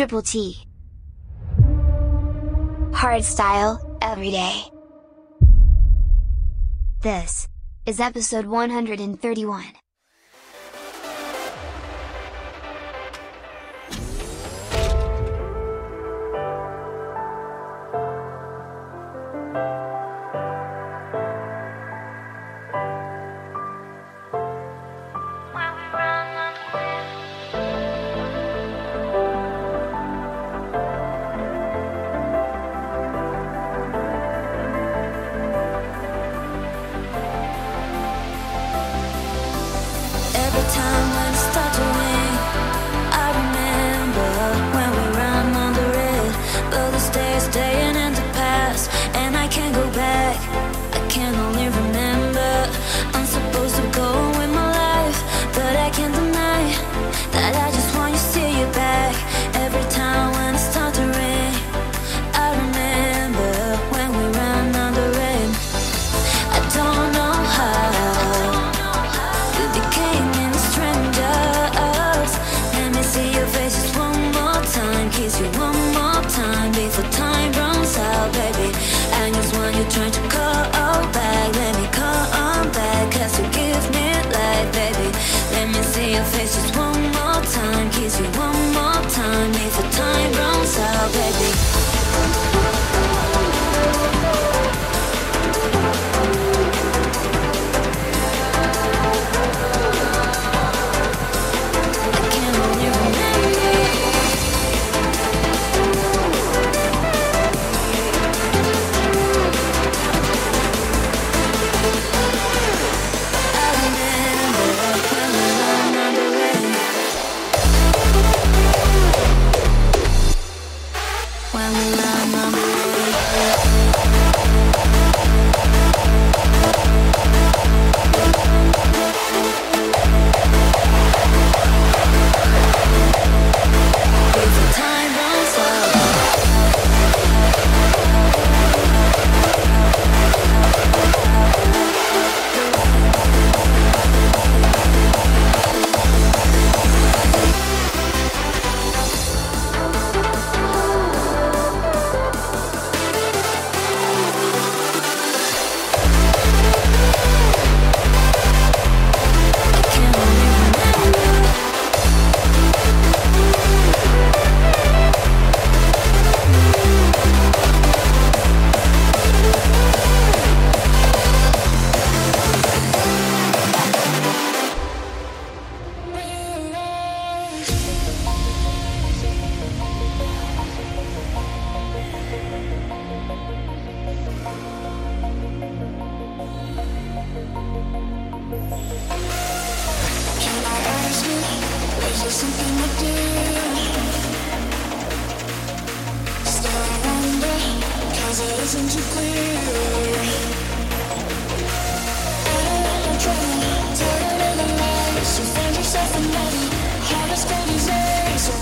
Triple T. Hardstyle, every day. This is episode 131. So find yourself another heart as cold as ice. So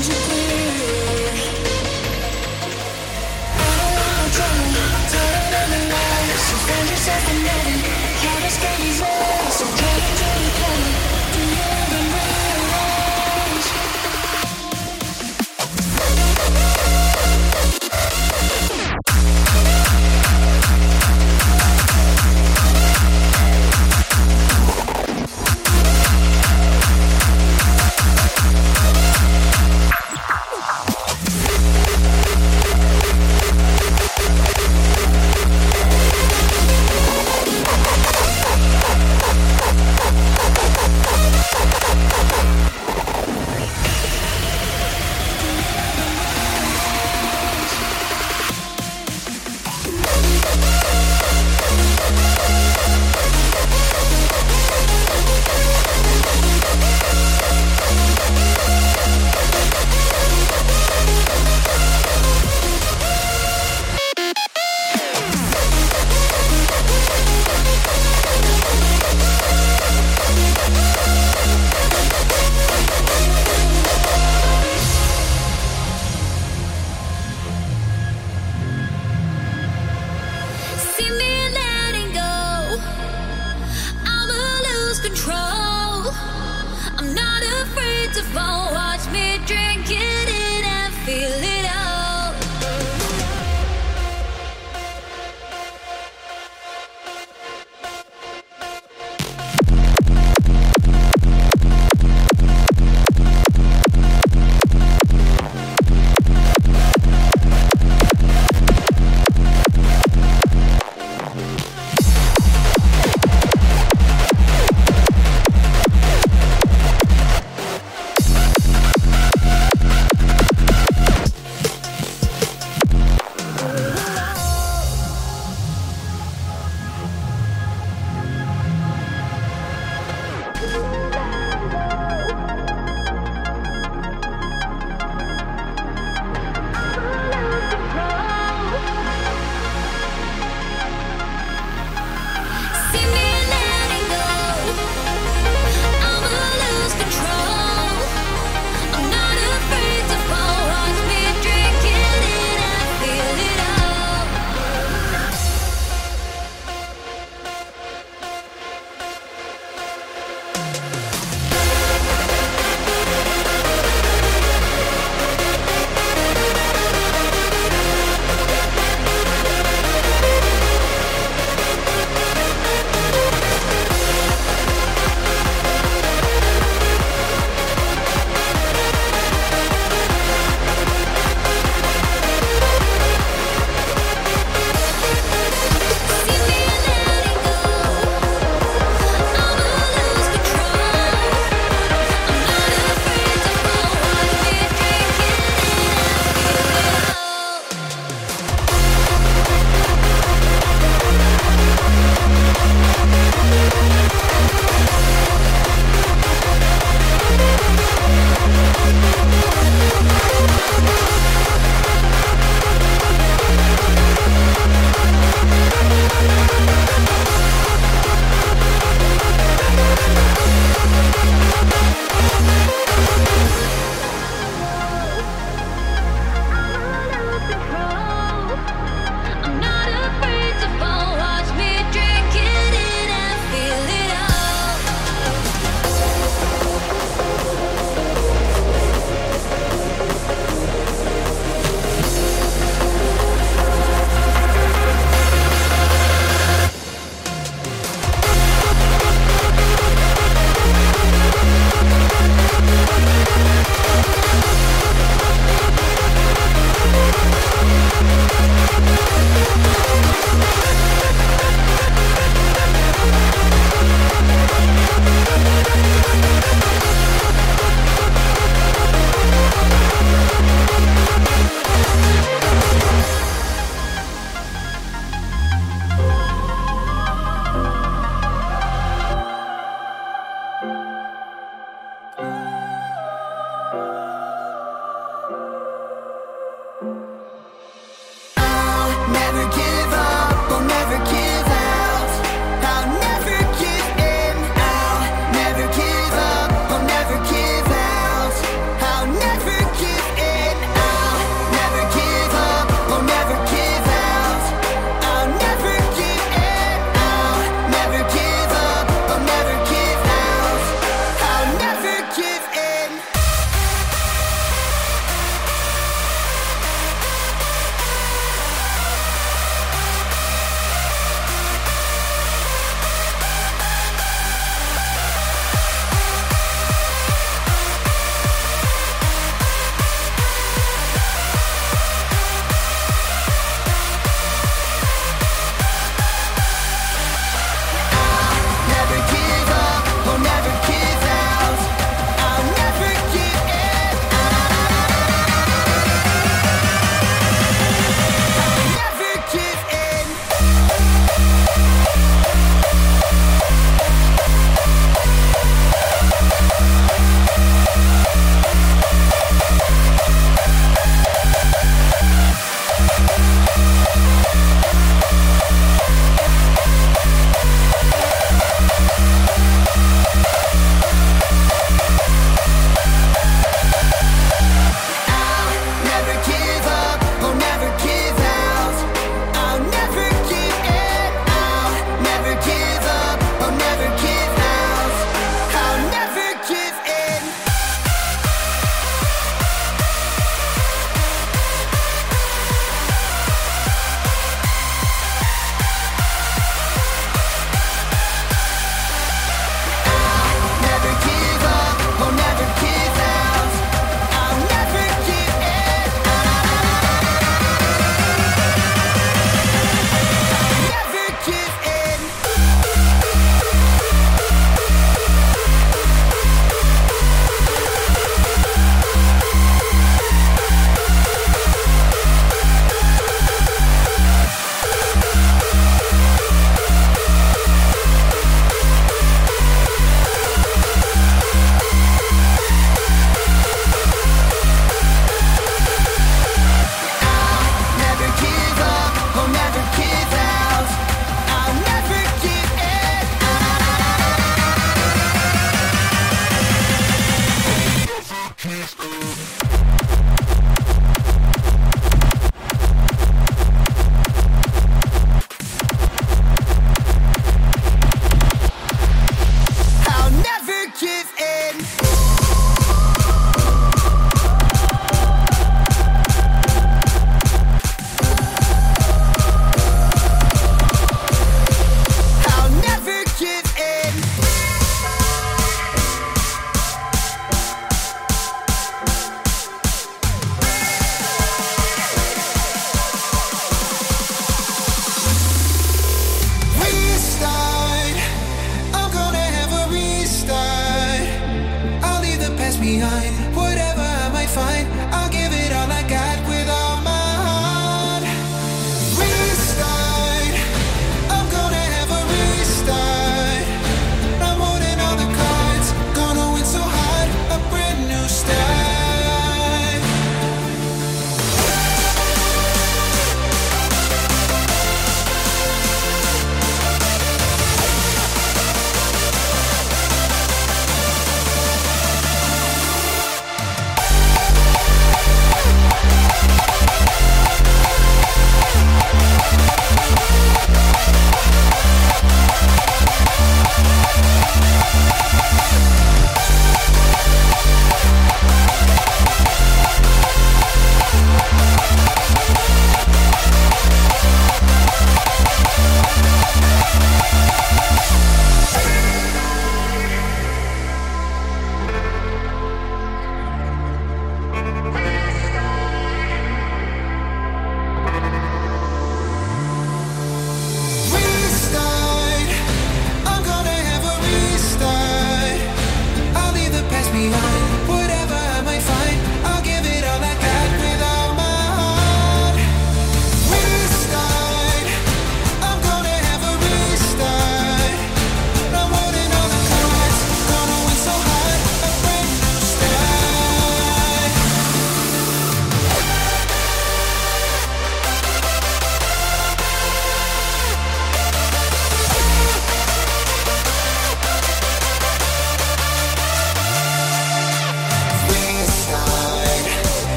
change your.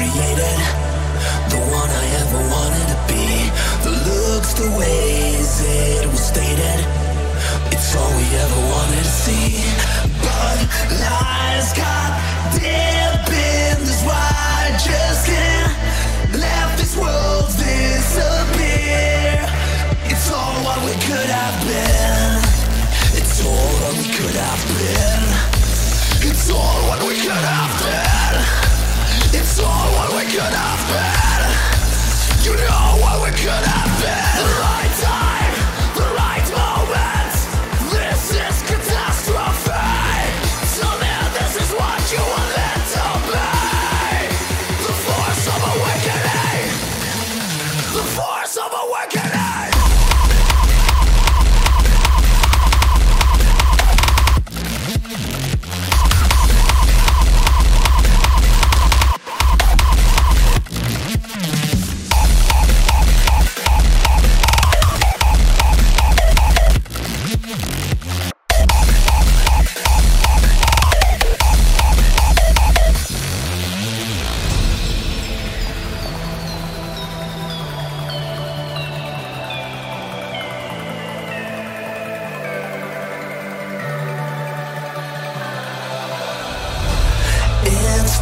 created, the one I ever wanted to be. The looks, the ways it was stated, it's all we ever wanted to see. But lies got deep in this wide, just can't let this world disappear. It's all what we could have been. It's all what we could have been. It's all what we could have after.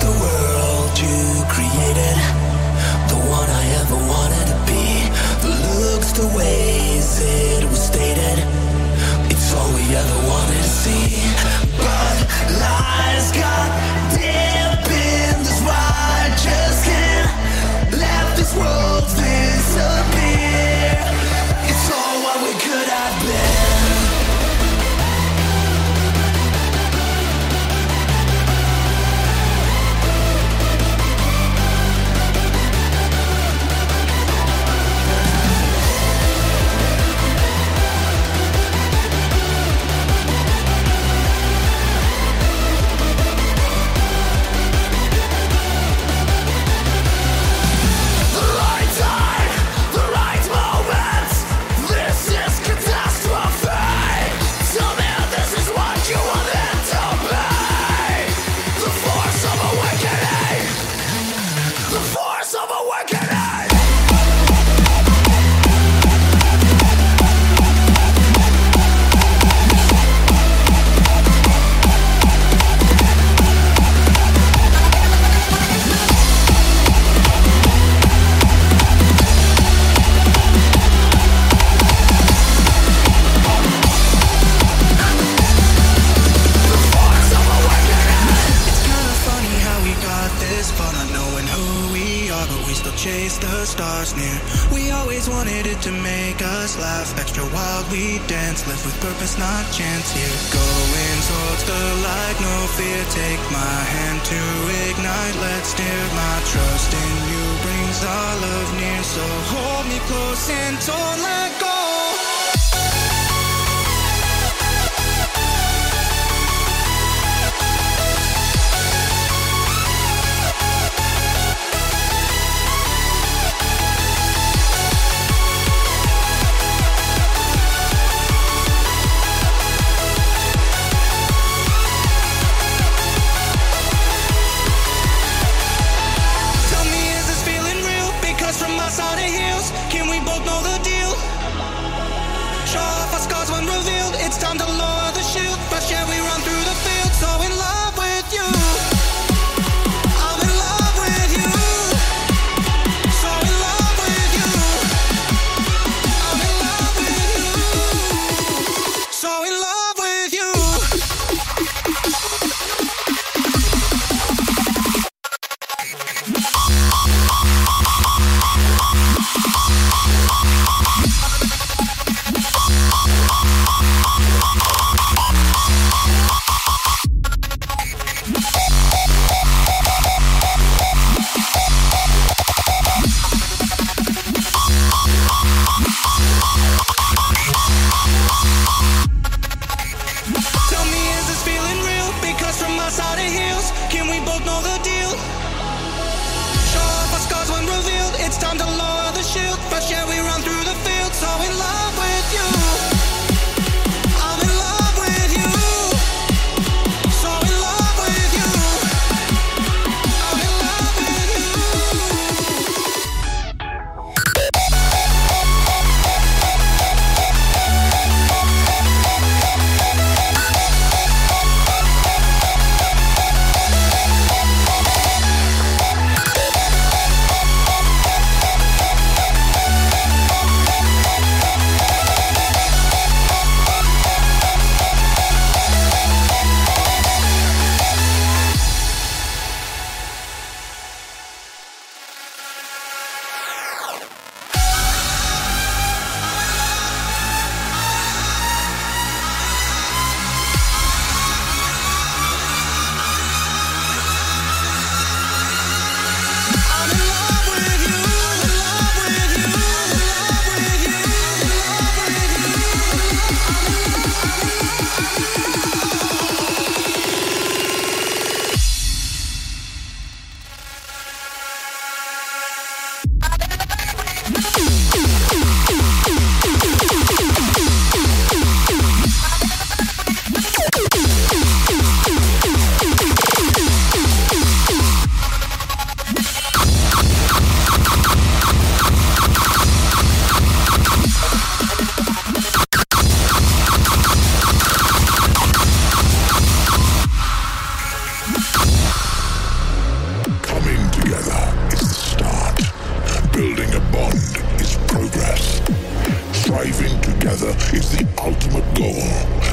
the world you created, the one I ever wanted to be. The looks, the ways it was stated, it's all we ever wanted to see. But lies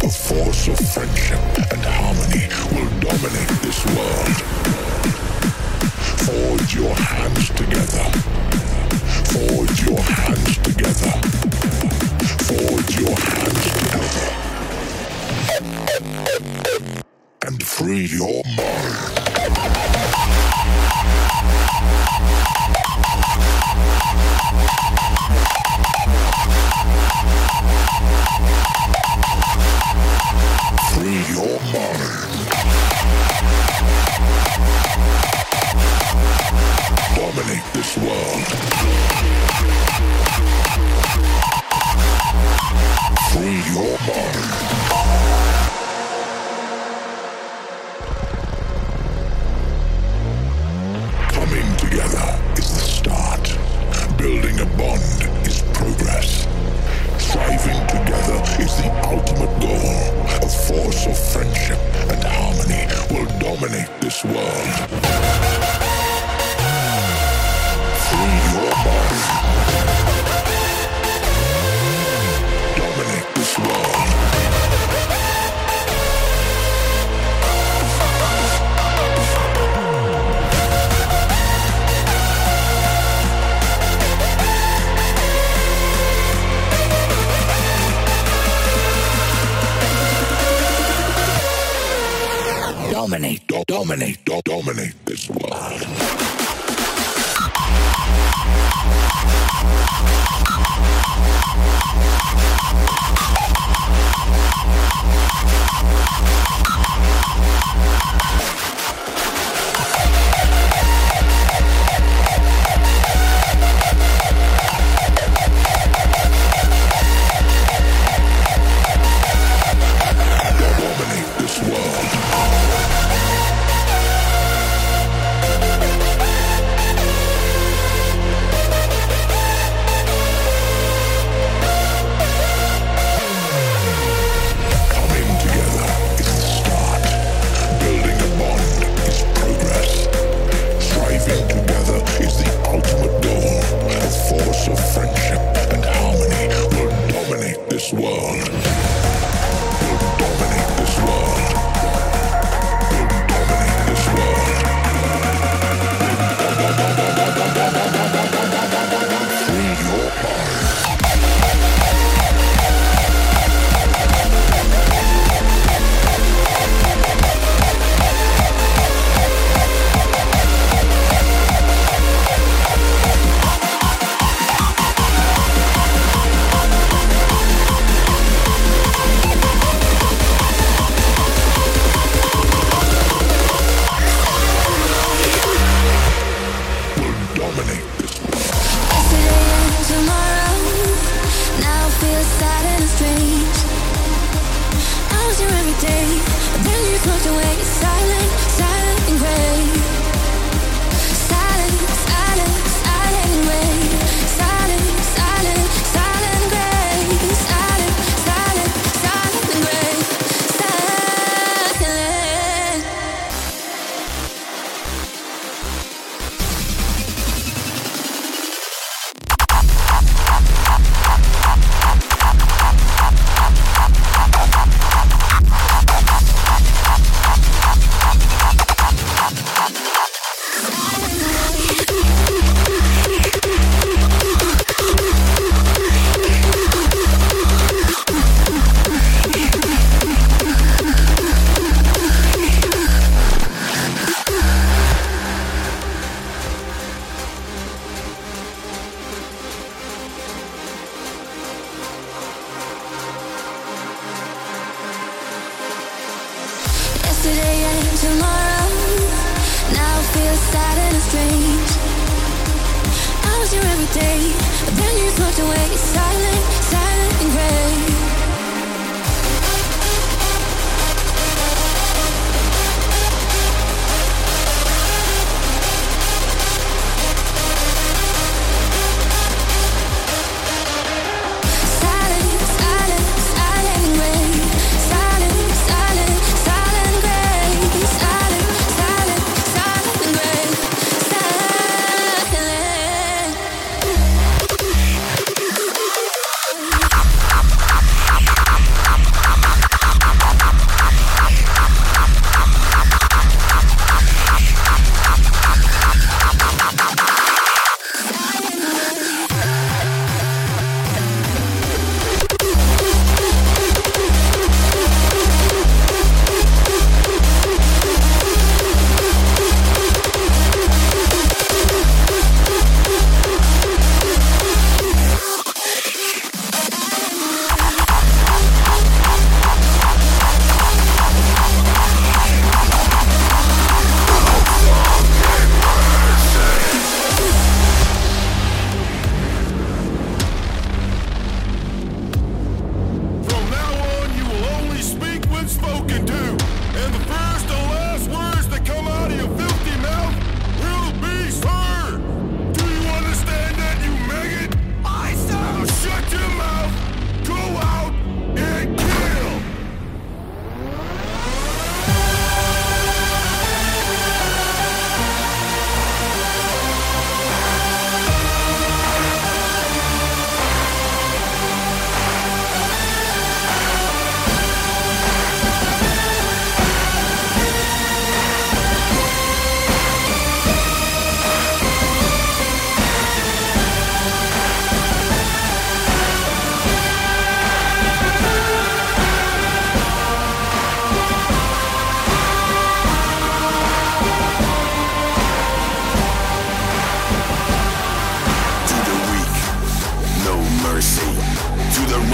the force of friendship and harmony will dominate this world. Forge your hands together. Forge your hands together. Forge your hands together. And free your mind. Free your mind. dominate, do- dominate this world.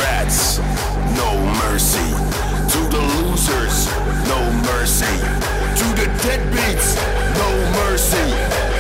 rats, no mercy. To the losers, no mercy. To the deadbeats, no mercy.